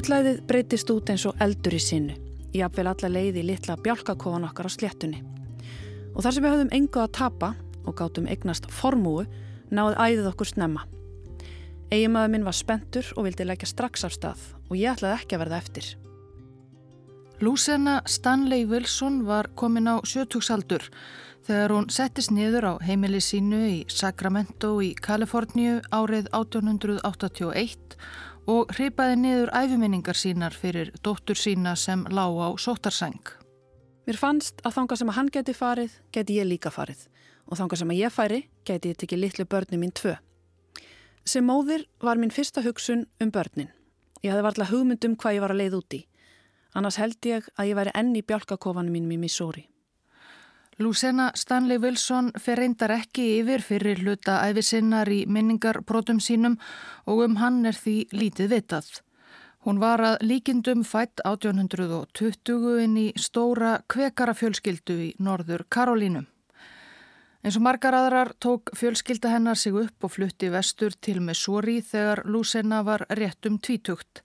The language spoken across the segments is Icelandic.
Gullæðið breytist út eins og eldur í sinnu, í apvel alla leiði litla bjálkakofan okkar á sléttunni. Og þar sem við höfðum engu að tapa og gátum eignast formúu, náði æðið okkur snemma. Eigimaður minn var spentur og vildi leggja strax af stað og ég ætlaði ekki að verða eftir. Lúsena Stanley Wilson var komin á sjötugsaldur þegar hún settist niður á heimili sínu í Sacramento í Kaliforníu árið 1881 og hripaði niður æfiminningar sínar fyrir dóttur sína sem lág á sótarsæng. Mér fannst að þanga sem að hann geti farið, geti ég líka farið og þanga sem að ég færi, geti ég tekið litlu börni mín tvö. Sem móðir var mín fyrsta hugsun um börnin. Ég hafði varðla hugmynd um hvað ég var að leið úti. Annars held ég að ég væri enn í bjálkakofanum mínum í Missouri. Lúsena Stanley Wilson fer reyndar ekki yfir fyrir hluta æfisinnar í minningarbrótum sínum og um hann er því lítið vitað. Hún var að líkindum fætt 1820 inn í stóra kvekarafjölskyldu í norður Karolínum. Eins og margar aðrar tók fjölskylda hennar sig upp og flutti vestur til Missouri þegar Lúsena var rétt um tvítugt.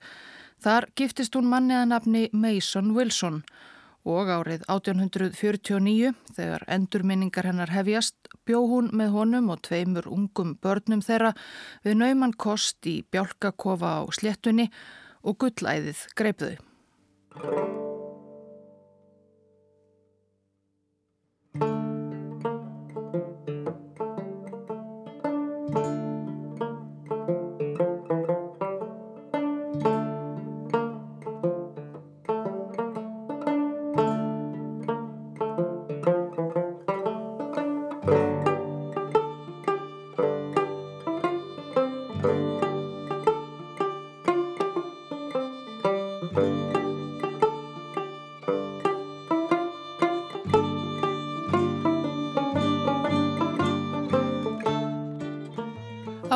Þar giftist hún manniða nafni Mason Wilson og árið 1849 þegar endurminningar hennar hefjast bjó hún með honum og tveimur ungum börnum þeirra við nauman kost í bjálkakofa á sléttunni og gullæðið greipðau.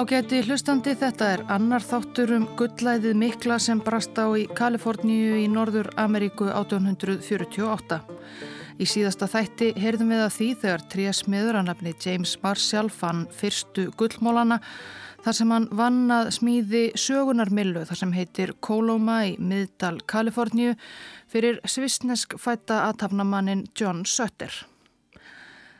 Ágæti hlustandi þetta er annar þáttur um gullæðið mikla sem brast á í Kaliforníu í Norður Ameríku 1848. Í síðasta þætti heyrðum við að því þegar trésmiður að nafni James Marshall fann fyrstu gullmólana þar sem hann vann að smíði sögunarmillu þar sem heitir Coloma í miðdal Kaliforníu fyrir svisnesk fætta aðtafnamannin John Sutter.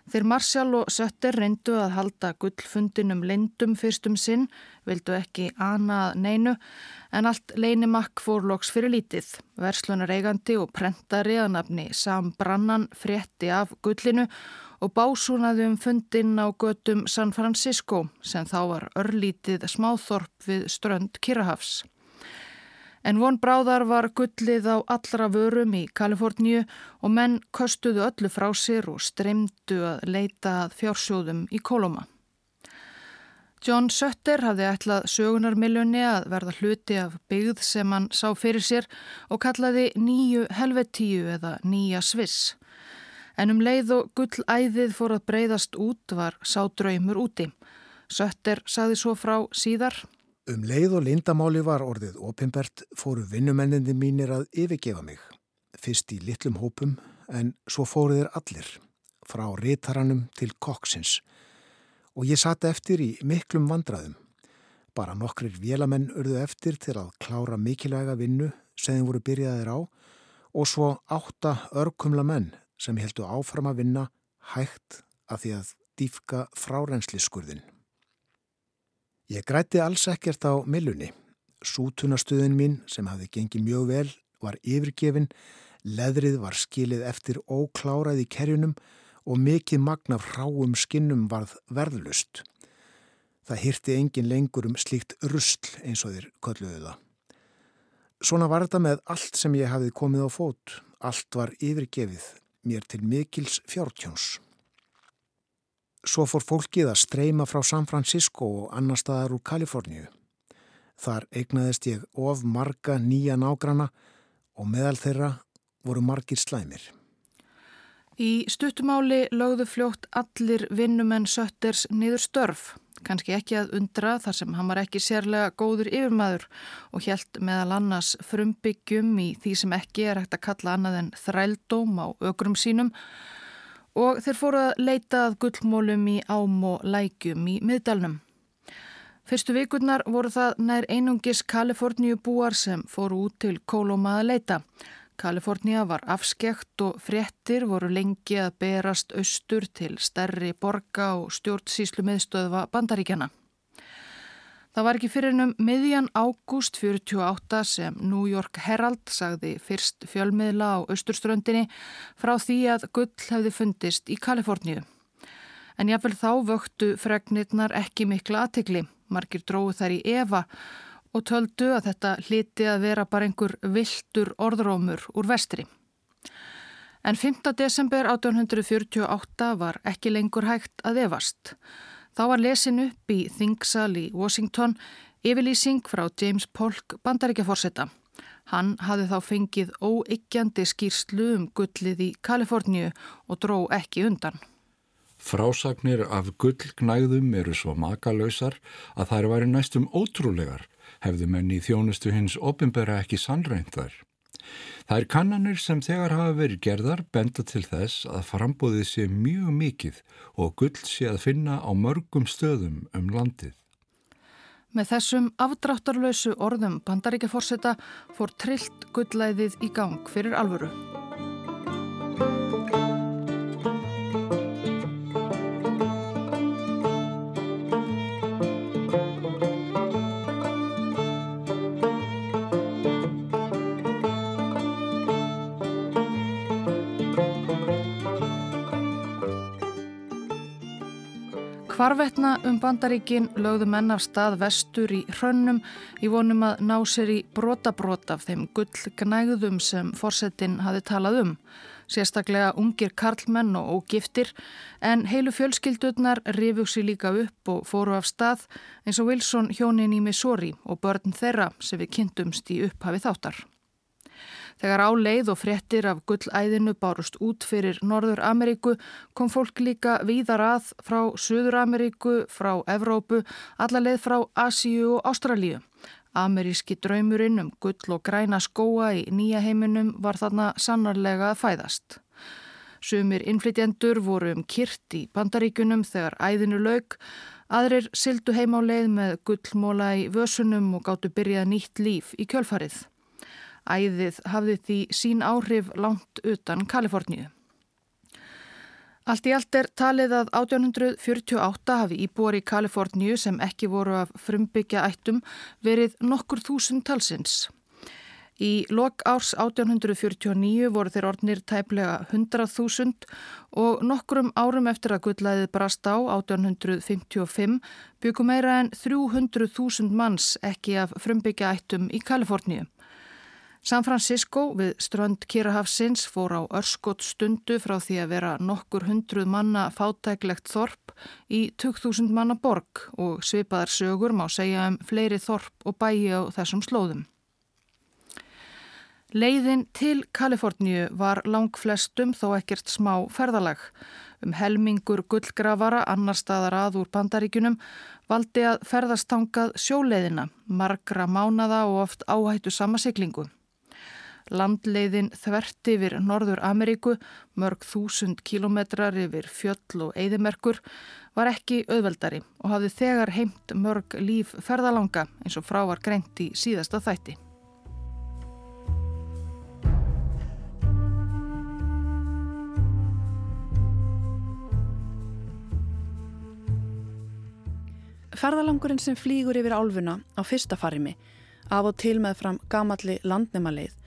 Þeir Marsjál og Sötter reyndu að halda gullfundinum lindum fyrstum sinn, vildu ekki anað neinu, en allt leinimakk fór loks fyrir lítið. Verslunar eigandi og prentari að nafni Sam Brannan frétti af gullinu og básúnaði um fundin á götum San Francisco sem þá var örlítið smáþorp við strönd Kirrahafs. En von bráðar var gullið á allra vörum í Kaliforníu og menn köstuðu öllu frá sér og streymdu að leita fjársjóðum í Koloma. John Sutter hafði ætlað sögunarmiljoni að verða hluti af byggð sem hann sá fyrir sér og kallaði nýju helvetíu eða nýja sviss. En um leið og gullæðið fór að breyðast út var sá draumur úti. Sutter saði svo frá síðar Um leið og lindamáli var orðið opimbert fóru vinnumennindi mínir að yfirgefa mig. Fyrst í litlum hópum en svo fóru þeir allir, frá ritaranum til koksins. Og ég satt eftir í miklum vandraðum. Bara nokkrir vélamenn urðu eftir til að klára mikilvæga vinnu sem þeim voru byrjaðir á og svo átta örkumla menn sem heldu áfram að vinna hægt að því að dýfka frárensliskurðin. Ég grætti alls ekkert á millunni. Sútunastöðin mín sem hafði gengið mjög vel var yfirgefin, leðrið var skilið eftir óklárað í kerjunum og mikið magna fráum skinnum varð verðlust. Það hýrti engin lengur um slíkt rusl eins og þér kolluðu það. Svona var þetta með allt sem ég hafði komið á fót. Allt var yfirgefið, mér til mikils fjártjóns. Svo fór fólkið að streyma frá San Francisco og annar staðar úr Kaliforníu. Þar eignaðist ég of marga nýja nágrana og meðal þeirra voru margir slæmir. Í stuttumáli lögðu fljótt allir vinnumenn Sötters niður störf. Kanski ekki að undra þar sem hann var ekki sérlega góður yfirmaður og helt meðal annars frumbyggjum í því sem ekki er hægt að kalla annað en þrældóm á ökrum sínum og þeir fóru að leita að gullmólum í ám og lækjum í miðdalnum. Fyrstu vikurnar voru það nær einungis Kaliforníu búar sem fóru út til Kolóma að leita. Kalifornía var afskekt og fréttir voru lengi að berast austur til stærri borga og stjórnsíslu miðstöðva bandaríkjana. Það var ekki fyrir hennum miðjan ágúst 48 sem New York Herald sagði fyrst fjölmiðla á austurströndinni frá því að gull hefði fundist í Kaliforníu. En jáfnvel þá vöktu fregnirnar ekki mikla aðtikli. Margir dróðu þær í Eva og töldu að þetta hliti að vera bara einhver viltur orðrómur úr vestri. En 5. desember 1848 var ekki lengur hægt að evast. Þá var lesin upp í Þingsal í Washington yfirlýsing frá James Polk bandaríkjaforsetta. Hann hafði þá fengið óyggjandi skýrslu um gullið í Kaliforníu og dró ekki undan. Frásagnir af gullgnægðum eru svo makalösar að þær væri næstum ótrúlegar, hefðu menni í þjónustu hins opimbera ekki sannreint þær. Það er kannanir sem þegar hafa verið gerðar benda til þess að frambóðið sé mjög mikið og gull sé að finna á mörgum stöðum um landið. Með þessum afdráttarlausu orðum bandaríkjaforsetta fór trillt gullæðið í gang fyrir alvöru. Hvarvetna um bandaríkin lögðu menn af stað vestur í hrönnum í vonum að ná sér í brotabrót af þeim gullgnægðum sem forsetin hafi talað um. Sérstaklega ungir karlmenn og ógiftir en heilu fjölskyldurnar rifugsi líka upp og fóru af stað eins og Wilson hjónin í Missouri og börn þeirra sem við kynntumst í upphafi þáttar. Þegar áleið og fréttir af gullæðinu bárust út fyrir Norður Ameríku kom fólk líka víðar að frá Suður Ameríku, frá Evrópu, allarleið frá Asíu og Ástralíu. Ameríski draumurinn um gull og græna skóa í nýja heiminum var þarna sannarlega að fæðast. Sumir innflytjendur voru um kyrt í bandaríkunum þegar æðinu lauk, aðrir sildu heim á leið með gullmóla í vösunum og gáttu byrjað nýtt líf í kjölfarið. Æðið hafði því sín áhrif langt utan Kaliforníu. Allt í allt er talið að 1848 hafi íbúar í Kaliforníu sem ekki voru af frumbyggja ættum verið nokkur þúsund talsins. Í lok árs 1849 voru þeir orðnir tæplega 100.000 og nokkrum árum eftir að gullaðið brast á 1855 byggum meira en 300.000 manns ekki af frumbyggja ættum í Kaliforníu. San Francisco við strönd Kirahafsins fór á örskot stundu frá því að vera nokkur hundruð manna fátæklegt þorp í 2000 manna borg og svipaðar sögur má segja um fleiri þorp og bæi á þessum slóðum. Leiðin til Kaliforníu var lang flestum þó ekkert smá ferðalag. Um helmingur gullgrafara annar staðar að úr bandaríkunum valdi að ferðastangað sjóleiðina, margra mánada og oft áhættu sama siglingu. Landleiðin þvert yfir Norður Ameríku, mörg þúsund kílometrar yfir fjöll og eðimerkur, var ekki auðveldari og hafði þegar heimt mörg líf ferðalanga eins og frá var greint í síðasta þætti. Ferðalangurinn sem flýgur yfir álfuna á fyrsta farimi af og til með fram gamalli landnemaleið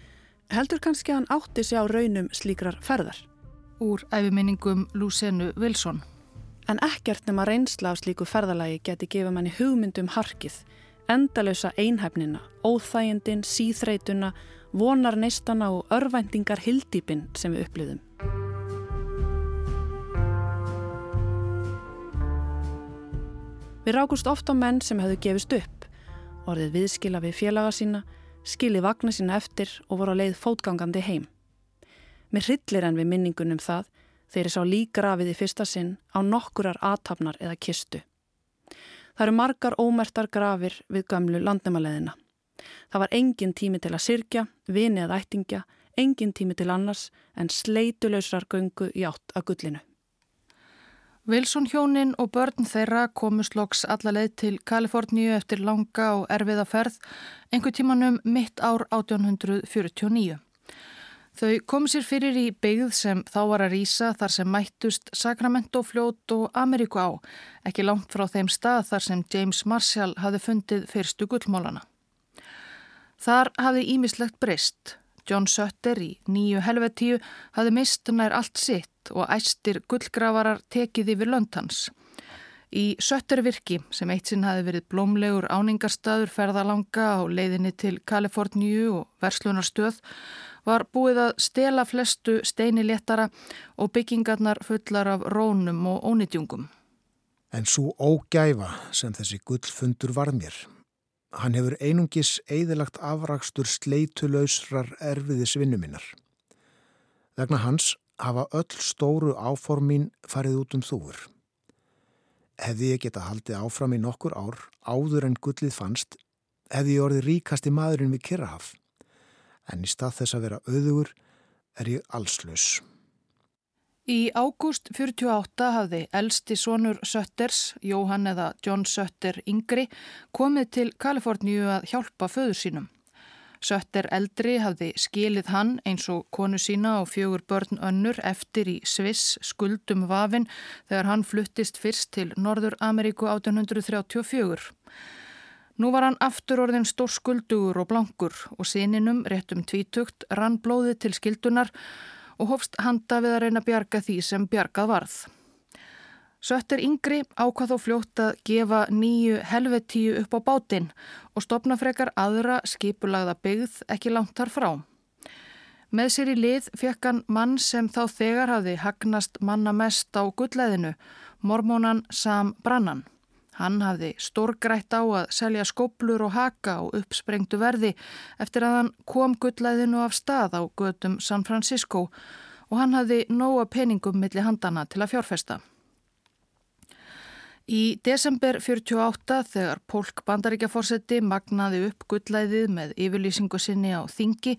heldur kannski að hann átti sig á raunum slíkrar ferðar. Úr æfiminningum Lúsenu Wilson. En ekkert nema reynsla á slíku ferðalagi geti gefa manni hugmyndum harkið, endalösa einhæfnina, óþægindin, síþreituna, vonar neistana og örvæntingar hildýpin sem við upplýðum. Við rákust ofta á menn sem hefðu gefist upp, orðið viðskila við félaga sína, skili vagna sína eftir og voru á leið fótgangandi heim. Mér hryllir en við minningunum það þeir er sá lígrafið í fyrsta sinn á nokkurar aðtapnar eða kistu. Það eru margar ómertar grafir við gamlu landnæmaleðina. Það var engin tími til að sirkja, vini eða ættingja, engin tími til annars en sleitulausrar göngu í átt að gullinu. Wilson hjónin og börn þeirra komu sloks allaleið til Kaliforníu eftir langa og erfiða ferð einhver tímanum mitt ár 1849. Þau komu sér fyrir í byggð sem þá var að rýsa þar sem mættust Sacramento fljót og Ameríku á, ekki langt frá þeim stað þar sem James Marshall hafi fundið fyrstu gullmólana. Þar hafi ímislegt breyst. John Sutter í nýju helvetíu hafi mist nær allt sitt og æstir gullgravarar tekið yfir löndhans. Í Söttervirki sem eitt sinn hafi verið blómlegur áningarstaður ferðalanga á leiðinni til Kaliforníu og verslunarstöð var búið að stela flestu steini léttara og byggingarnar fullar af rónum og ónitjungum. En svo ógæfa sem þessi gullfundur var mér Hann hefur einungis eðilagt afrakstur sleitulausrar erfiðis vinnuminnar. Vegna hans hafa öll stóru áformín farið út um þúfur. Hefði ég geta haldið áfram í nokkur ár, áður en gullið fannst, hefði ég orðið ríkasti maðurinn við Kirrahaf. En í stað þess að vera auðugur er ég allslaus. Í ágúst 48 hafði elsti sonur Sötters, Jóhann eða John Sötter yngri, komið til Kaliforníu að hjálpa föður sínum. Sötter eldri hafði skilið hann eins og konu sína og fjögur börn önnur eftir í Sviss skuldum vafin þegar hann fluttist fyrst til Norður Ameríku 1834. Nú var hann aftur orðin stór skuldugur og blankur og síninum réttum tvítugt rann blóði til skildunar og hofst handa við að reyna bjarga því sem bjargað varð. Söttir yngri ákvað þó fljótt að gefa nýju helvetíu upp á bátinn og stopna frekar aðra skipulagða byggð ekki langt þar frá. Með sér í lið fekk hann mann sem þá þegar hafði hagnast manna mest á gullæðinu, mormónan Sam Brannan. Hann hafði stórgrætt á að selja skóplur og haka á uppsprengtu verði eftir að hann kom gullæðinu af stað á gödum San Francisco og hann hafði nóga peningum millir handana til að fjárfesta. Í desember 48 þegar Pólk bandaríkjaforsetti magnaði upp gullæðið með yfirlýsingu sinni á Þingi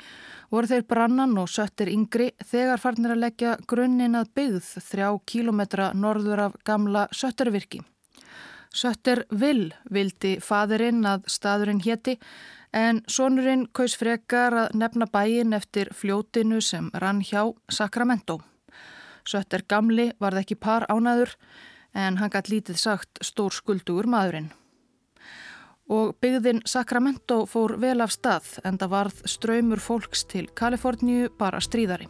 voru þeir brannan og söttir yngri þegar farnir að leggja grunninn að byggð þrjá kílometra norður af gamla söttervirki. Sötter Vil vildi fadurinn að staðurinn hétti en sonurinn kaus frekar að nefna bæin eftir fljótinu sem rann hjá Sacramento. Sötter gamli varð ekki par ánaður en hann gætt lítið sagt stór skuldugur maðurinn. Og byggðin Sacramento fór vel af stað en það varð ströymur fólks til Kaliforníu bara stríðari.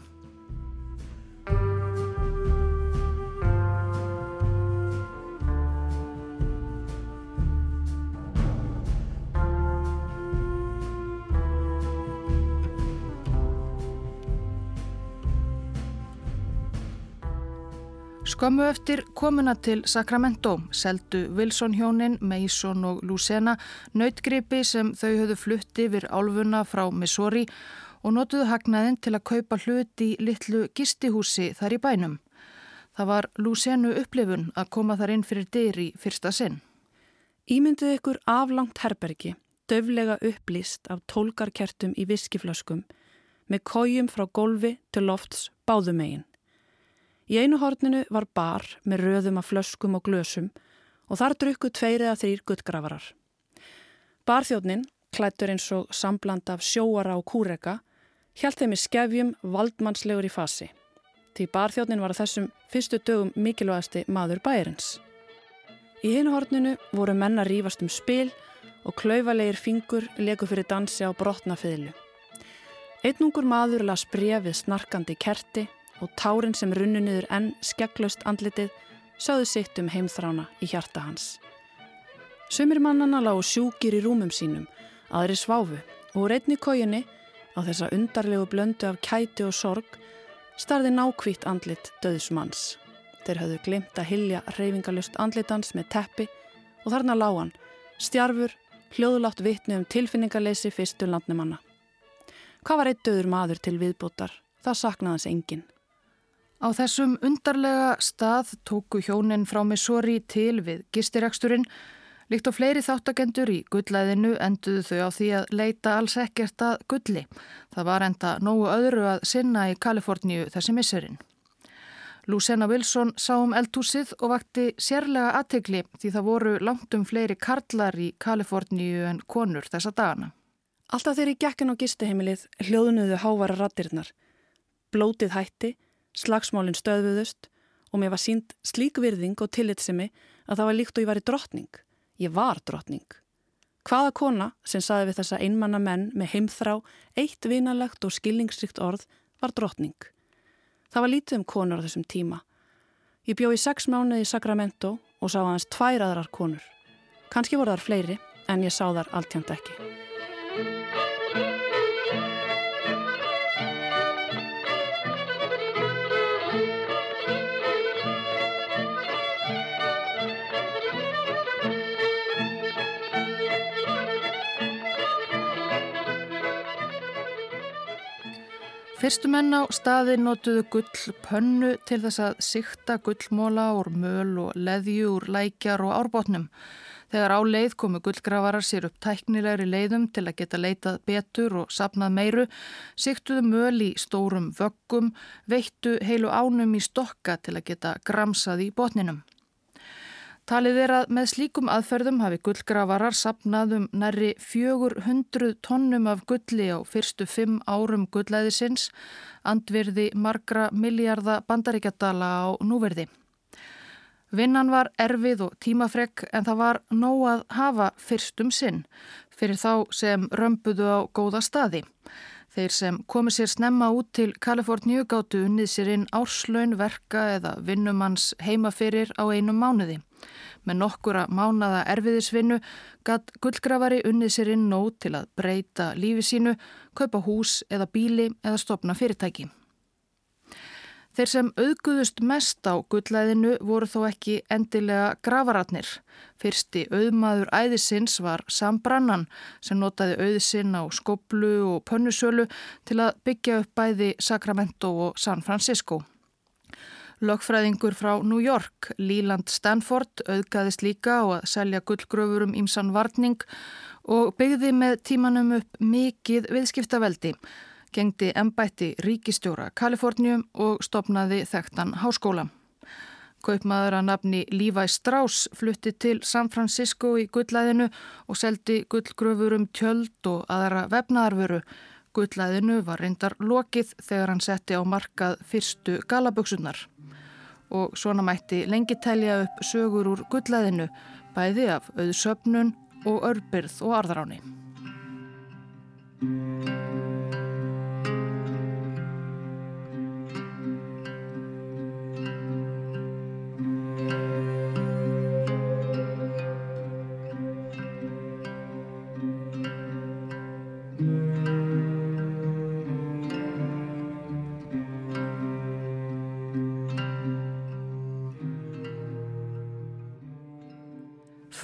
Skömmu eftir komuna til Sacramento seldu Wilson hjónin, Mason og Lucena nautgripi sem þau höfðu flutti yfir álfuna frá Missouri og notuðu hagnaðin til að kaupa hluti í litlu gistihúsi þar í bænum. Það var Lucenu upplifun að koma þar inn fyrir dyr í fyrsta sinn. Ímyndið ykkur aflangt herbergi, döflega upplýst af tólkarkertum í viskiflöskum með kójum frá golfi til lofts báðumegin. Í einu horninu var bar með röðum af flöskum og glösum og þar drukku tveir eða þrýr guttgrafarar. Barþjóðnin, klættur eins og sambland af sjóara og kúreka, hjælt þeim í skefjum valdmannslegur í fasi. Því barþjóðnin var þessum fyrstu dögum mikilvægasti maður bæjarins. Í hinu horninu voru menna rýfast um spil og klauvalegir fingur leku fyrir dansi á brotnafiðlu. Einnungur maður las brefið snarkandi kerti og tárin sem runnu niður enn skegglaust andlitið sáðu sitt um heimþrána í hjarta hans. Sumir mannana lágu sjúkir í rúmum sínum, aðri sváfu og úr einni kójunni á þessa undarlegu blöndu af kæti og sorg starði nákvítt andlit döðsmanns. Þeir hafðu glimt að hilja reyfingalust andlitans með teppi og þarna lág hann, stjarfur, hljóðulátt vittni um tilfinningarleysi fyrstu landnumanna. Hvað var eitt döður maður til viðbútar? Það saknaðans enginn. Á þessum undarlega stað tóku hjónin frá Missouri til við gistireksturinn. Líkt og fleiri þáttakendur í gullæðinu enduðu þau á því að leita alls ekkert að gulli. Það var enda nógu öðru að sinna í Kaliforníu þessi missurinn. Luciana Wilson sá um eldhúsið og vakti sérlega aðtegli því það voru langt um fleiri karlar í Kaliforníu en konur þessa dagana. Alltaf ég gekkin á gistuheimilið hljóðunuðu hávara rattirnar. Blótið hætti, slagsmálinn stöðuðust og mér var sínd slík virðing og tillitsemi að það var líkt og ég var í drottning. Ég var drottning. Hvaða kona sem saði við þessa einmanna menn með heimþrá, eitt vinalegt og skilningsrikt orð var drottning. Það var lítið um konur á þessum tíma. Ég bjóði sex mánuði í Sacramento og sá aðeins tvær aðrar konur. Kanski voru þar fleiri en ég sá þar alltjönd ekki. Fyrstu menn á staði notuðu gull pönnu til þess að sikta gullmóla úr möl og leðju úr lækjar og árbótnum. Þegar á leið komu gullgravarar sér upp tæknilegri leiðum til að geta leitað betur og sapnað meiru, siktuðu möl í stórum vöggum, veittu heilu ánum í stokka til að geta gramsað í botninum. Talið er að með slíkum aðferðum hafi gullgravarar sapnaðum nærri 400 tonnum af gulli á fyrstu fimm árum gullæðisins, andvirði margra miljarda bandaríkjadala á núverði. Vinnan var erfið og tímafreg en það var nóg að hafa fyrstum sinn fyrir þá sem römbuðu á góða staði. Þeir sem komið sér snemma út til Kaliforníu gáttu unnið sér inn árslaun verka eða vinnumanns heimaferir á einum mánuði. Með nokkura mánada erfiðisvinnu gatt gullgrafari unnið sér inn nót til að breyta lífi sínu, kaupa hús eða bíli eða stopna fyrirtæki. Þeir sem auðguðust mest á gullæðinu voru þó ekki endilega gravararnir. Fyrsti auðmaður æðisins var Sam Brannan sem notaði auðsinn á skoblu og pönnusölu til að byggja upp bæði Sacramento og San Francisco. Lögfræðingur frá New York, Leland Stanford, auðgaðist líka á að selja gullgröfur um ímsan varning og byggði með tímanum upp mikið viðskiptaveldi, gengdi embætti ríkistjóra Kalifornium og stopnaði þekktan háskóla. Kaupmaður að nafni Levi Strauss flutti til San Francisco í gullæðinu og seldi gullgröfur um tjöld og aðra vefnaðarvöru. Gullæðinu var reyndar lokið þegar hann setti á markað fyrstu galaböksunar og svona mætti lengi telja upp sögur úr gullæðinu, bæði af auðsöpnun og örbyrð og arðráni.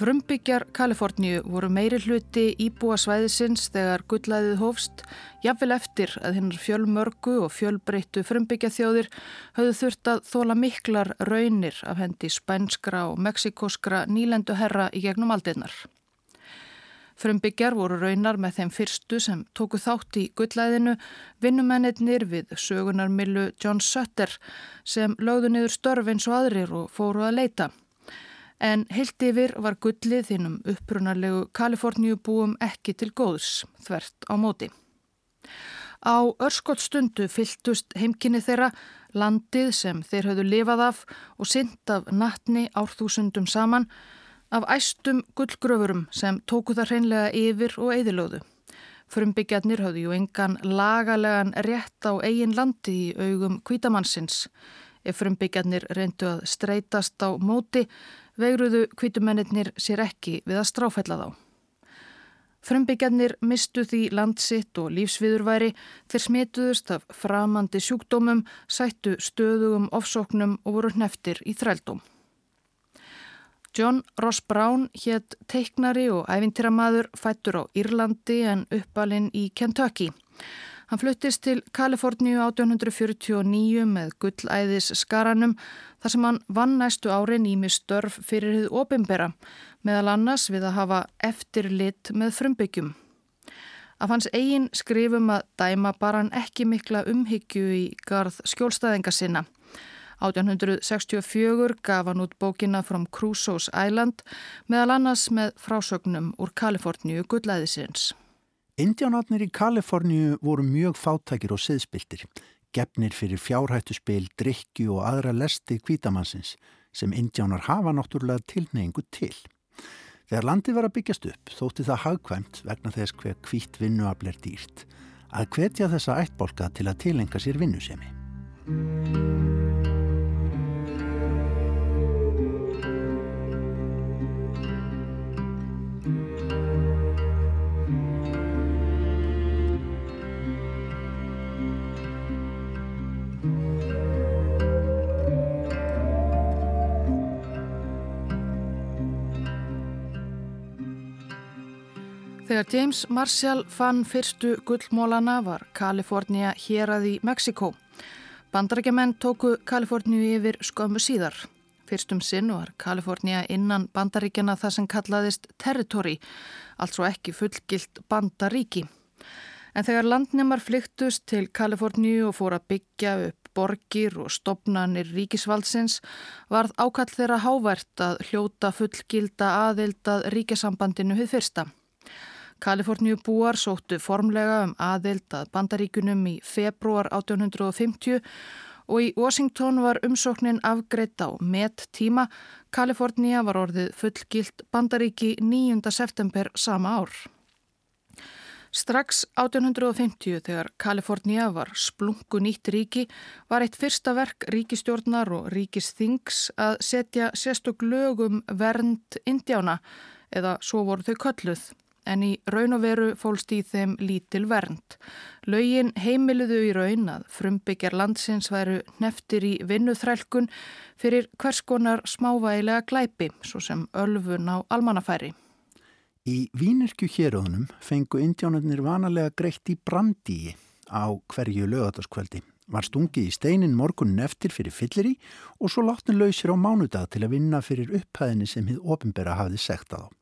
Frumbyggjar Kaliforníu voru meiri hluti íbúa svæðisins þegar gullæðið hófst, jafnvel eftir að hinnar fjölmörgu og fjölbreyttu frumbyggjathjóðir höfðu þurft að þóla miklar raunir af hendi spænskra og mexikoskra nýlenduherra í gegnum aldinnar. Frumbyggjar voru raunar með þeim fyrstu sem tóku þátt í gullæðinu vinnumennir við sögunarmillu John Sutter sem lögðu niður störf eins og aðrir og fóru að leita en heilt yfir var gullið þinnum upprunarlegu Kaliforníubúum ekki til góðs, þvert á móti. Á örskott stundu fyltust heimkynni þeirra landið sem þeir höfðu lifað af og synd af nattni árþúsundum saman af æstum gullgröfurum sem tóku það hreinlega yfir og eðilóðu. Frumbyggjarnir höfðu ju engan lagalegan rétt á eigin landi í augum kvítamannsins. Ef frumbyggjarnir reyndu að streytast á móti vegruðu kvítumennir sér ekki við að stráfælla þá. Frumbyggjarnir mistu því landsitt og lífsviðurværi þeir smituðust af framandi sjúkdómum, sættu stöðugum ofsóknum og voru hneftir í þrældóm. John Ross Brown hétt teiknari og æfintiramadur fættur á Írlandi en uppalinn í Kentucky. Hann fluttist til Kaliforníu 1849 með gullæðis skaranum þar sem hann vann næstu árin í mig störf fyrir hið opimbera meðal annars við að hafa eftirlit með frumbyggjum. Af hans eigin skrifum að dæma bara hann ekki mikla umhyggju í garð skjólstæðinga sinna. 1864 gaf hann út bókina From Crusoe's Island meðal annars með frásögnum úr Kaliforníu gullæðisins. Indiánarnir í Kaliforníu voru mjög fátækir og siðspiltir, gefnir fyrir fjárhættuspil, drikju og aðra lesti kvítamannsins sem indiánar hafa náttúrulega tilneyingu til. Þegar landi var að byggjast upp þótti það hagkvæmt vegna þess hver kvítt vinnuafl er dýrt að hvetja þessa ættbolka til að tilenga sér vinnusemi. Þegar James Marshall fann fyrstu gullmólana var Kalifornia hér að í Mexiko. Bandarækjaman tóku Kaliforníu yfir skömmu síðar. Fyrstum sinn var Kalifornia innan bandaríkjana það sem kallaðist territory, altså ekki fullgilt bandaríki. En þegar landnemar flyktust til Kaliforníu og fór að byggja upp borgir og stopnanir ríkisvaldsins varð ákall þeirra hávært að hljóta fullgilda aðildað ríkisambandinu við fyrsta. Kaliforníu búar sóttu formlega um aðild að bandaríkunum í februar 1850 og í Washington var umsóknin afgreitt á met tíma. Kaliforníu var orðið fullgilt bandaríki 9. september sama ár. Strax 1850 þegar Kaliforníu var splungu nýtt ríki var eitt fyrsta verk ríkistjórnar og ríkisþings að setja sérstök lögum vernd indjána eða svo voru þau kölluð en í raun og veru fólst í þeim lítil vernd. Laugin heimiluðu í raun að frumbyggjar landsins væru neftir í vinnuþrælkun fyrir hvers konar smávægilega glæpi, svo sem ölfun á almannafæri. Í Vínirkju héröðunum fengu indjánarnir vanalega greitt í brandíi á hverju lögataskvöldi. Var stungið í steinin morgunin eftir fyrir fyllir í og svo láttin lausir á mánudag til að vinna fyrir upphæðinni sem hið ofinbera hafði segt að á.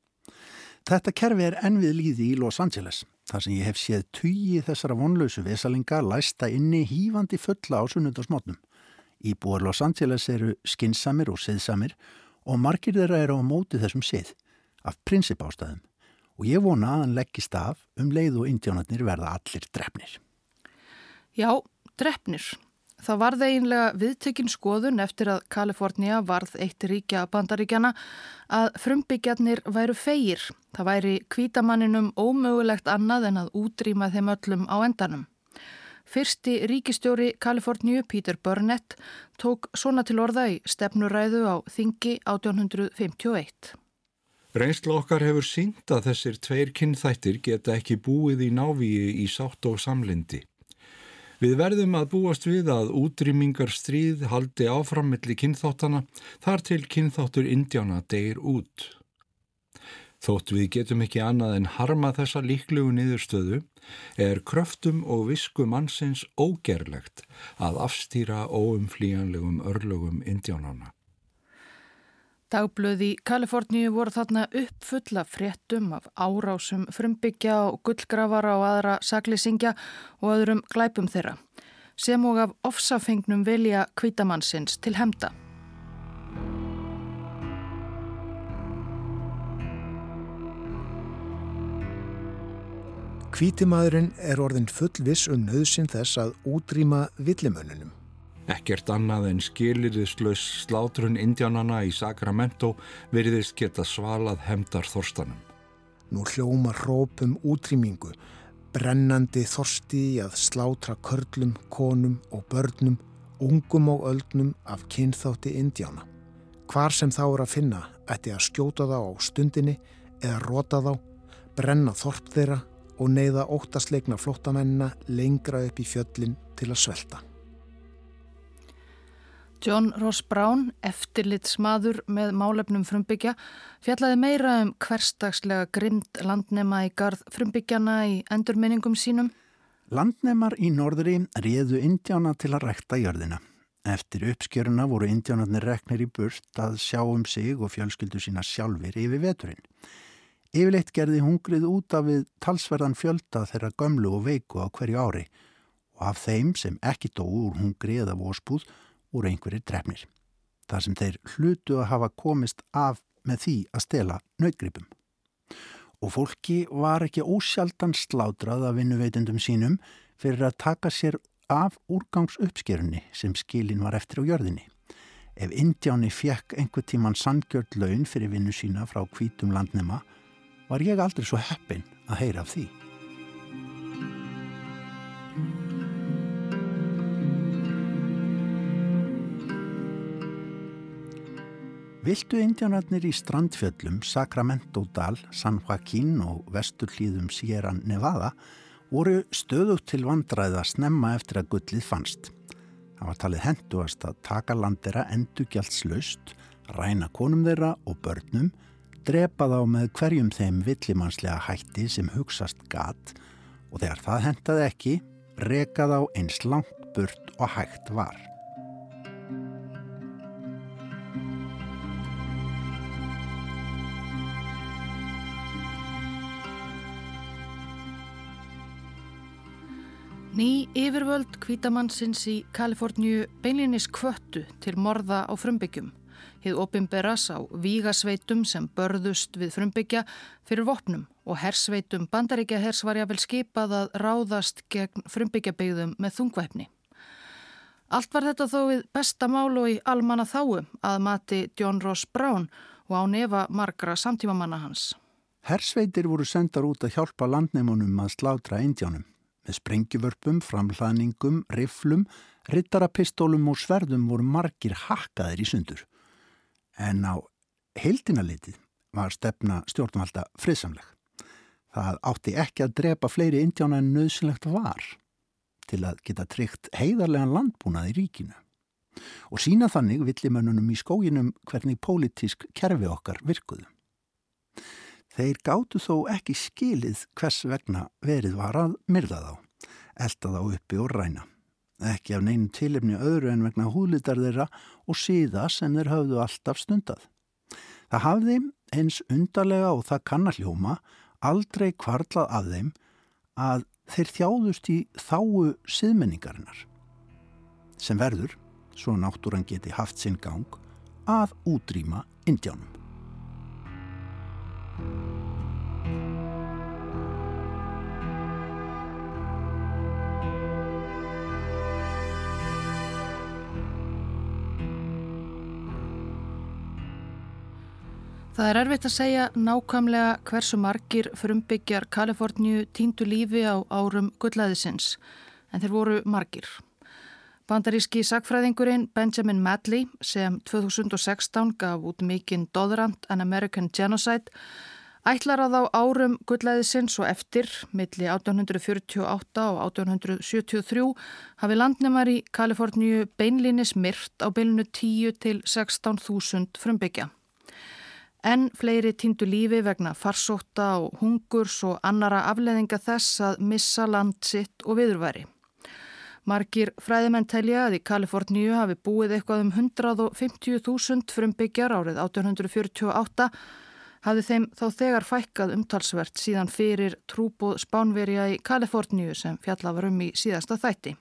Þetta kerfi er ennvið líði í Los Angeles, þar sem ég hef séð tugi þessara vonlausu vesalinga læsta inni hýfandi fulla á sunnundasmotnum. Íbúar Los Angeles eru skinsamir og siðsamir og margir þeirra eru á móti þessum sið, af prinsipástæðum, og ég vona að hann leggist af um leið og indjónarnir verða allir drefnir. Já, drefnir. Það varð eiginlega viðtökin skoðun eftir að Kalifornia varð eitt ríkja bandaríkjana að frumbyggjarnir væru feir. Það væri kvítamanninum ómögulegt annað en að útrýma þeim öllum á endanum. Fyrsti ríkistjóri Kaliforníu, Peter Burnett, tók svona til orða í stefnuræðu á Þingi 1851. Reynsla okkar hefur sínt að þessir tveir kynþættir geta ekki búið í návíi í sátt og samlindi. Við verðum að búast við að útrýmingar stríð haldi áframmilli kynþáttana þar til kynþáttur indjána degir út. Þótt við getum ekki annað en harma þessa líklugu niðurstöðu er kröftum og visku mannsins ógerlegt að afstýra óumflíjanlegum örlögum indjánana. Dagblöði Kaliforníu voru þarna uppfulla fréttum af árásum frumbyggja og gullgrafara og aðra saklýsingja og öðrum glæpum þeirra sem og af ofsafengnum vilja kvítamannsins til hemda. Kvítimaðurinn er orðin full viss um nöðsin þess að útrýma villimönnunum. Ekkert annað en skiliriðslaus slátrun indjánana í Sacramento veriðist geta svalað hemdar þorstanum. Nú hljóma hrópum útrýmingu, brennandi þorsti að slátra körlum, konum og börnum, ungum og öldnum af kynþátti indjána. Hvar sem þá er að finna ætti að skjóta þá á stundinni eða rota þá, brenna þorp þeirra og neyða óttasleikna flottamennina lengra upp í fjöllin til að svelta. John Ross Brown, eftirlitsmaður með málefnum frumbyggja, fjallaði meira um hverstagslega grimd landnema í garð frumbyggjana í endurminningum sínum. Landnemar í norðri réðu indjána til að rekta jörðina. Eftir uppskjöruna voru indjánarnir reknir í burt að sjá um sig og fjölskyldu sína sjálfur yfir veturinn. Yfirleitt gerði hungrið út af við talsverðan fjölda þeirra gömlu og veiku á hverju ári og af þeim sem ekki dói úr hungri eða vorspúð voru einhverjir drefnir. Það sem þeir hlutu að hafa komist af með því að stela nautgripum. Og fólki var ekki ósjaldan slátrað af vinnuveitendum sínum fyrir að taka sér af úrgangsuppskerunni sem skilin var eftir á jörðinni. Ef Indjáni fjekk einhver tíman sandgjörd laun fyrir vinnu sína frá kvítum landnema var ég aldrei svo heppin að heyra af því. Viltu indjánarnir í strandfjöllum Sacramento-dal, San Joaquín og vestur hlýðum Sierra Nevada voru stöðugt til vandræða snemma eftir að gullið fannst. Það var talið henduast að taka landera endugjaldslaust, ræna konum þeirra og börnum, drepa þá með hverjum þeim villimannslega hætti sem hugsast gat og þegar það hendaði ekki, reka þá eins langt burt og hægt var. Ný yfirvöld kvítamannsins í Kaliforníu beinlinis kvöttu til morða á frumbyggjum. Hið opimberas á vígasveitum sem börðust við frumbyggja fyrir vopnum og hersveitum bandaríkja hers var jáfnvel skipað að ráðast gegn frumbyggjabegðum með þungvæpni. Allt var þetta þó við besta mál og í almanna þáu að mati John Ross Brown og á nefa margra samtímamanna hans. Hersveitir voru sendar út að hjálpa landneimunum að slátra indjánum með sprengjuvörpum, framhlaðningum, riflum, rittarapistólum og sverðum voru margir hakkaðir í sundur. En á heildina litið var stefna stjórnvalda friðsamleg. Það átti ekki að drepa fleiri indjána en nöðsynlegt var til að geta tryggt heiðarlegan landbúnað í ríkinu. Og sína þannig villimönnunum í skóginum hvernig pólitísk kerfi okkar virkuðu. Þeir gáttu þó ekki skilið hvers vegna verið var að myrða þá, elda þá uppi og ræna. Ekki af neinu tilefni öðru en vegna húlitar þeirra og síða sem þeir hafðu alltaf stundað. Það hafði eins undarlega og það kannalljóma aldrei kvarlað að þeim að þeir þjáðust í þáu siðmenningarinnar. Sem verður, svo náttúran geti haft sinn gang, að útrýma indjánum. Það er erfitt að segja nákvæmlega hversu margir frumbyggjar Kaliforníu tíndu lífi á árum gullæðisins, en þeir voru margir. Bandaríski sagfræðingurinn Benjamin Madley sem 2016 gaf út mikinn Dodrand an American Genocide ætlar að á árum gullæðisins og eftir, milli 1848 og 1873, hafi landnemar í Kaliforníu beinlinis myrt á bylnu 10 til 16.000 frumbyggja. En fleiri týndu lífi vegna farsóta og hungurs og annara afleðinga þess að missa land sitt og viðurværi. Margir fræðimenn telja að í Kaliforníu hafi búið eitthvað um 150.000 frumbyggjar árið 1848 hafði þeim þá þegar fækkað umtalsvert síðan fyrir trúbóð spánverja í Kaliforníu sem fjallafar um í síðasta þætti.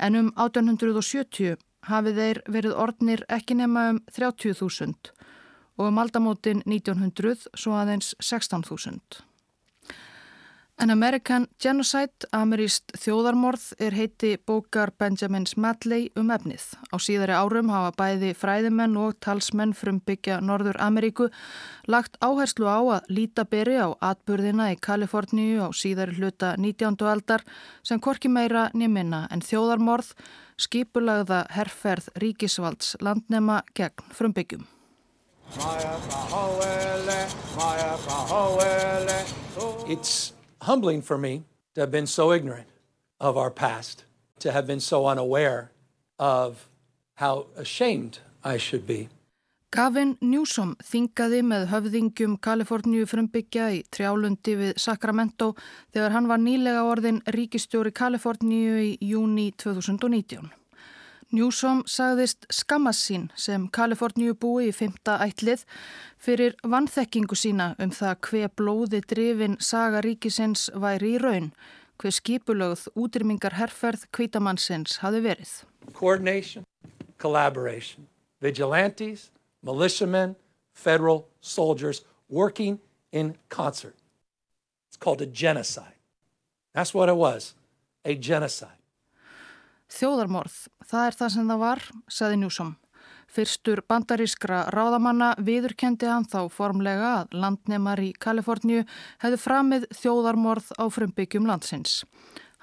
En um 1870 hafi þeir verið ordnir ekki nema um 30.000 og um aldamótin 1900 svo aðeins 16.000. An American Genocide, ameríst þjóðarmorð, er heiti bókar Benjamins Madley um efnið. Á síðari árum hafa bæði fræðimenn og talsmenn frum byggja Norður Ameríku lagt áherslu á að líta beri á atburðina í Kaliforníu á síðari hluta 19. aldar sem korki meira nýminna en þjóðarmorð skipulagða herrferð ríkisvalds landnema gegn frumbyggjum. It's humbling for me to have been so ignorant of our past, to have been so unaware of how ashamed I should be. Gavin Newsom þingaði með höfðingjum Kaliforníu frumbyggja í trjálundi við Sacramento þegar hann var nýlega orðin ríkistjóri Kaliforníu í júni 2019. Newsom sagðist skammast sín sem Kaliforníu búi í fymta ætlið fyrir vannþekkingu sína um það hver blóði drifin saga ríkisins væri í raun, hver skipulögð útrymmingar herrferð kvítamannsins hafi verið. Coordination, collaboration, vigilantes, militiamen, federal soldiers working in concert. It's called a genocide. That's what it was, a genocide. Þjóðarmorð, það er það sem það var, saði Njúsom. Fyrstur bandarískra ráðamanna viðurkendi hann þá formlega að landnemar í Kaliforníu hefði framið þjóðarmorð á frumbyggjum landsins.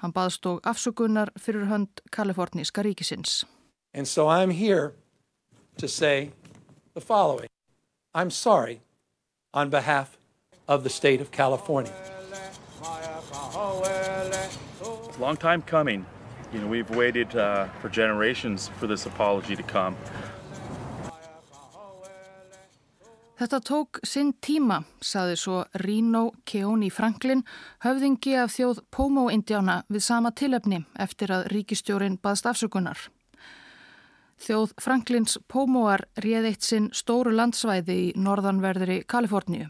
Hann baðst og afsökunar fyrir hönd kaliforníska ríkisins. And so I'm here to say the following. I'm sorry on behalf of the state of California. It's a long time coming. You know, we've waited uh, for generations for this apology to come. Þetta tók sinn tíma, saði svo Rino Keoni Franklin, höfðingi af þjóð Pomo-indjána við sama tilefni eftir að ríkistjórin baðst afsökunar. Þjóð Franklins Pomoar réð eitt sinn stóru landsvæði í norðanverðri Kaliforníu.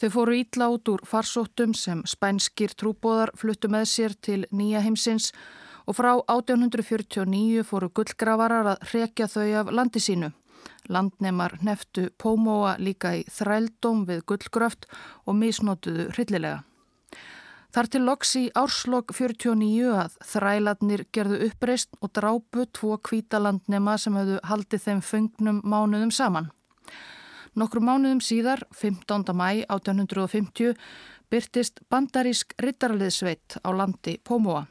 Þau fóru ítla út úr farsóttum sem spænskir trúbóðar fluttu með sér til nýja heimsins og frá 1849 fóru gullgravarar að hrekja þau af landi sínu. Landnemar neftu Pómóa líka í þrældóm við gullgröft og misnotuðu hryllilega. Þar til loks í árslokk 49 að þræladnir gerðu uppreist og drápu tvo kvítalandnema sem hefðu haldið þeim fengnum mánuðum saman. Nokkru mánuðum síðar, 15. mæ 1850, byrtist bandarísk rittarliðsveit á landi Pómóa.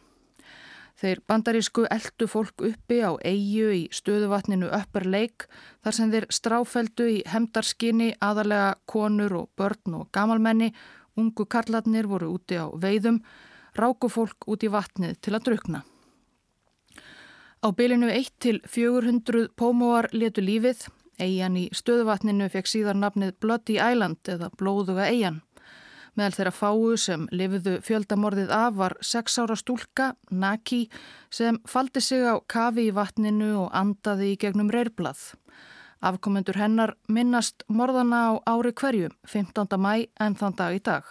Þeir bandarísku eldu fólk uppi á eigu í stöðuvatninu Upper Lake þar sem þeir stráfeldu í hemdarskinni aðalega konur og börn og gamalmenni, ungu karlarnir voru úti á veiðum, ráku fólk út í vatnið til að drukna. Á bylinu 1 til 400 pómóar letu lífið, eigin í stöðuvatninu fekk síðar nafnið Bloody Island eða Blóðuga eigin. Meðal þeirra fáu sem lifiðu fjöldamorðið af var sex ára stúlka, Naki, sem faldi sig á kafi í vatninu og andaði í gegnum reyrblað. Afkomendur hennar minnast morðana á ári hverju, 15. mæ en þann dag í dag.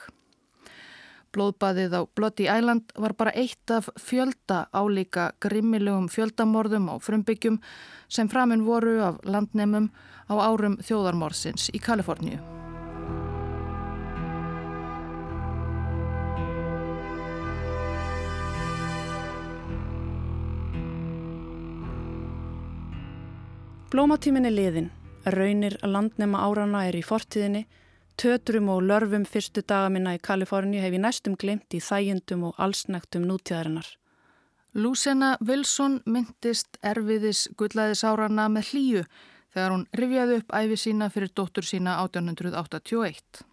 Blóðbaðið á Bloody Island var bara eitt af fjölda álíka grimmilegum fjöldamorðum á frumbyggjum sem framinn voru af landnemum á árum þjóðarmorðsins í Kaliforníu. Blómatímin er liðin, raunir að landnema árana er í fortíðinni, tötrum og lörfum fyrstu dagamina í Kaliforni hef ég næstum glimt í þægjendum og allsnægtum nútíðarinnar. Lúsena Wilson myndist erfiðis gullæðis árana með hlýju þegar hún rifjaði upp æfi sína fyrir dóttur sína 1881.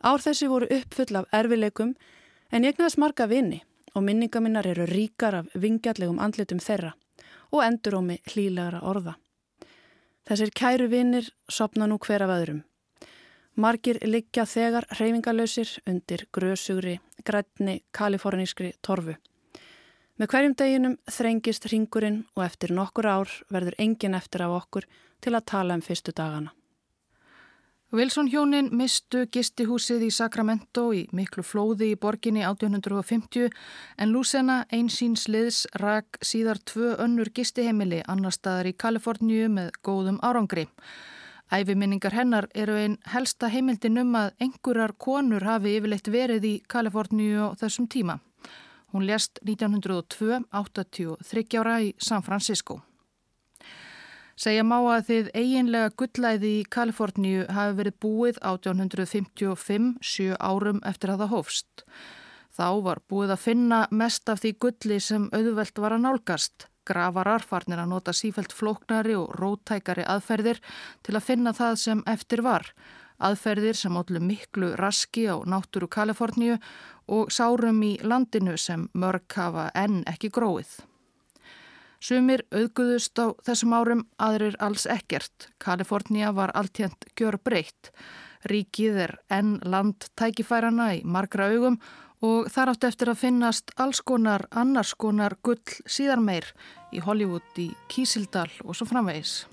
Ár þessi voru uppfull af erfileikum en ég næðast marga vini og minningaminnar eru ríkar af vingjallegum andlitum þeirra og endurómi hlýlegra orða. Þessir kæru vinnir sopna nú hver af öðrum. Margir liggja þegar hreyfingalösir undir grösugri, grætni, kalifornískri torfu. Með hverjum deginum þrengist ringurinn og eftir nokkur ár verður engin eftir af okkur til að tala um fyrstu dagana. Wilson hjónin mistu gistihúsið í Sacramento í miklu flóði í borginni 1850 en Lucena einsýns liðs rak síðar tvö önnur gistiheimili annar staðar í Kaliforníu með góðum árangri. Æfiminningar hennar eru einn helsta heimildin um að engurar konur hafi yfirleitt verið í Kaliforníu á þessum tíma. Hún lést 1902, 83 ára í San Francisco. Segja má að þið eiginlega gullæði í Kaliforníu hafi verið búið 1855, sjö árum eftir að það hófst. Þá var búið að finna mest af því gulli sem auðvelt var að nálgast. Gravarar farnir að nota sífælt flóknari og rótækari aðferðir til að finna það sem eftir var. Aðferðir sem allir miklu raski á náttúru Kaliforníu og sárum í landinu sem mörg hafa enn ekki gróið. Sumir auðguðust á þessum árum, aðrir alls ekkert. Kalifornia var alltjent gjör breytt. Ríkið er enn land tækifærana í margra augum og þar átt eftir að finnast alls konar annars konar gull síðar meir í Hollywood, í Kísildal og svo framvegis.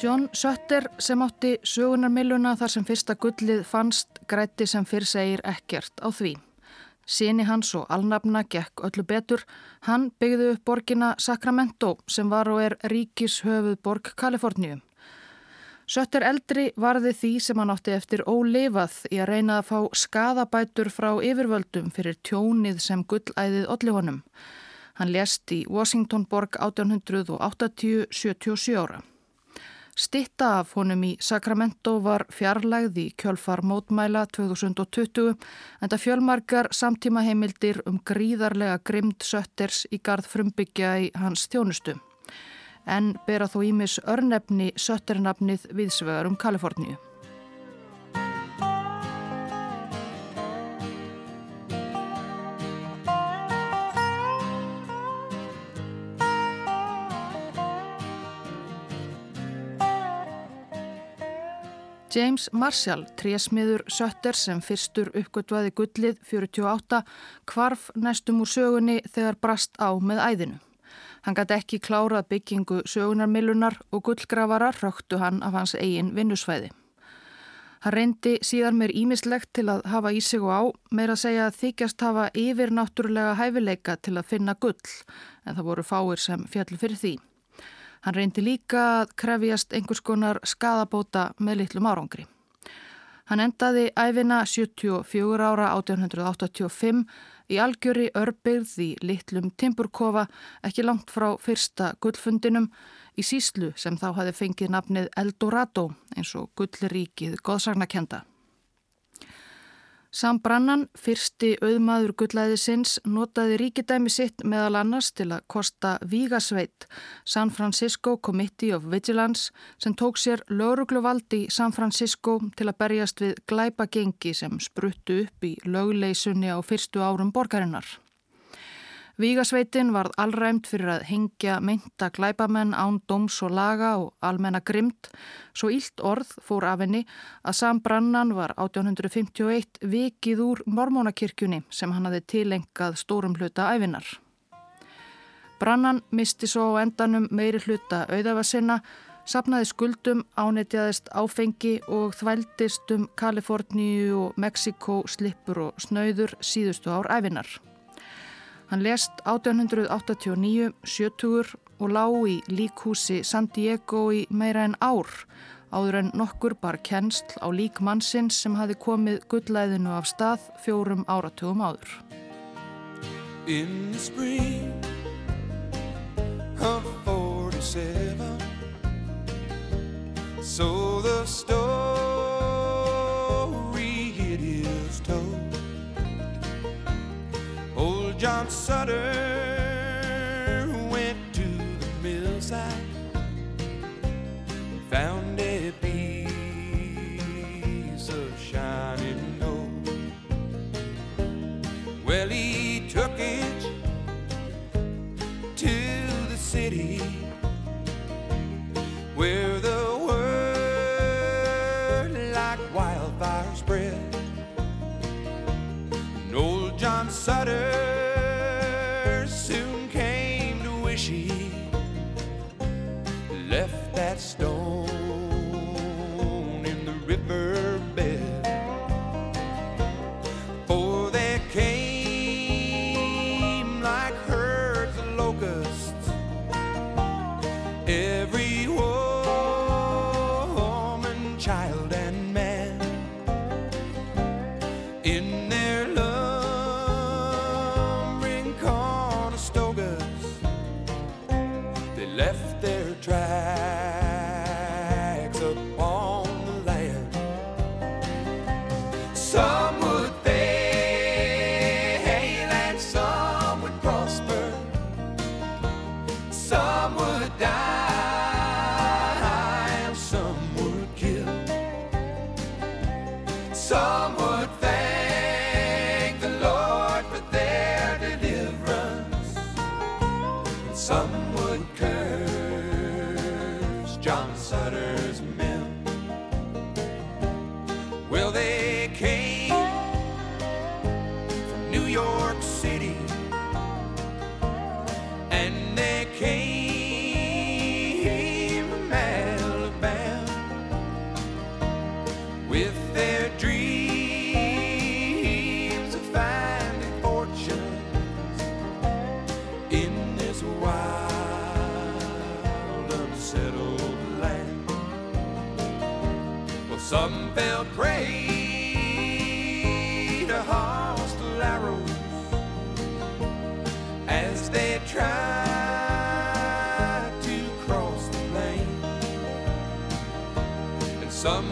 John Sutter sem átti sögunarmiluna þar sem fyrsta gullið fannst grætti sem fyrr segir ekkert á því. Sini hans og alnafna gekk öllu betur. Hann byggði upp borgina Sacramento sem var og er ríkis höfuð borg Kaliforníu. Sutter eldri varði því sem hann átti eftir ólefað í að reyna að fá skadabætur frá yfirvöldum fyrir tjónið sem gullæðið olli honum. Hann lést í Washingtonborg 1880-77 ára. Stitta af honum í Sacramento var fjarlægð í kjölfar mótmæla 2020 en það fjölmarkar samtíma heimildir um gríðarlega grimd sötters í gard frumbyggja í hans þjónustu. En bera þó ímis örnefni sötternafnið viðsvegar um Kaliforníu. James Marshall, trésmiður Sötter sem fyrstur uppgötvaði gullið 48, kvarf næstum úr sögunni þegar brast á með æðinu. Hann gæti ekki klárað byggingu sögunarmilunar og gullgrafara röktu hann af hans eigin vinnusvæði. Hann reyndi síðan mér ímislegt til að hafa í sig og á, meira að segja að þykjast hafa yfir náttúrulega hæfileika til að finna gull, en það voru fáir sem fjallu fyrir því. Hann reyndi líka að krefjast einhvers konar skadabóta með litlum árangri. Hann endaði æfina 74 ára 1885 í algjöri örbyrð í litlum Timburkofa ekki langt frá fyrsta gullfundinum í síslu sem þá hafi fengið nafnið Eldorado eins og gullríkið goðsagnakenda. Sam Brannan, fyrsti auðmaður gullæðisins, notaði ríkidæmi sitt meðal annars til að kosta Vígasveit, San Francisco Committee of Vigilance, sem tók sér laurugluvaldi í San Francisco til að berjast við glæpagengi sem spruttu upp í lögleisunni á fyrstu árum borgarinnar. Vígasveitin varð allræmt fyrir að hengja mynda glæpamenn án dóms og laga og almenna grimt, svo ílt orð fór af henni að Sam Brannan var 1851 vikið úr mormónakirkjunni sem hann hafi tilengað stórum hluta æfinar. Brannan misti svo endanum meiri hluta auðafa sinna, sapnaði skuldum, ánetjaðist áfengi og þvældist um Kaliforníu og Mexiko slippur og snauður síðustu ár æfinar. Hann lest 1889, 70 og lág í líkhúsi San Diego í meira en ár áður en nokkur bar kennsl á lík mannsins sem hafi komið gullæðinu af stað fjórum áratugum áður. Spring of 47 So the story Sutter in Some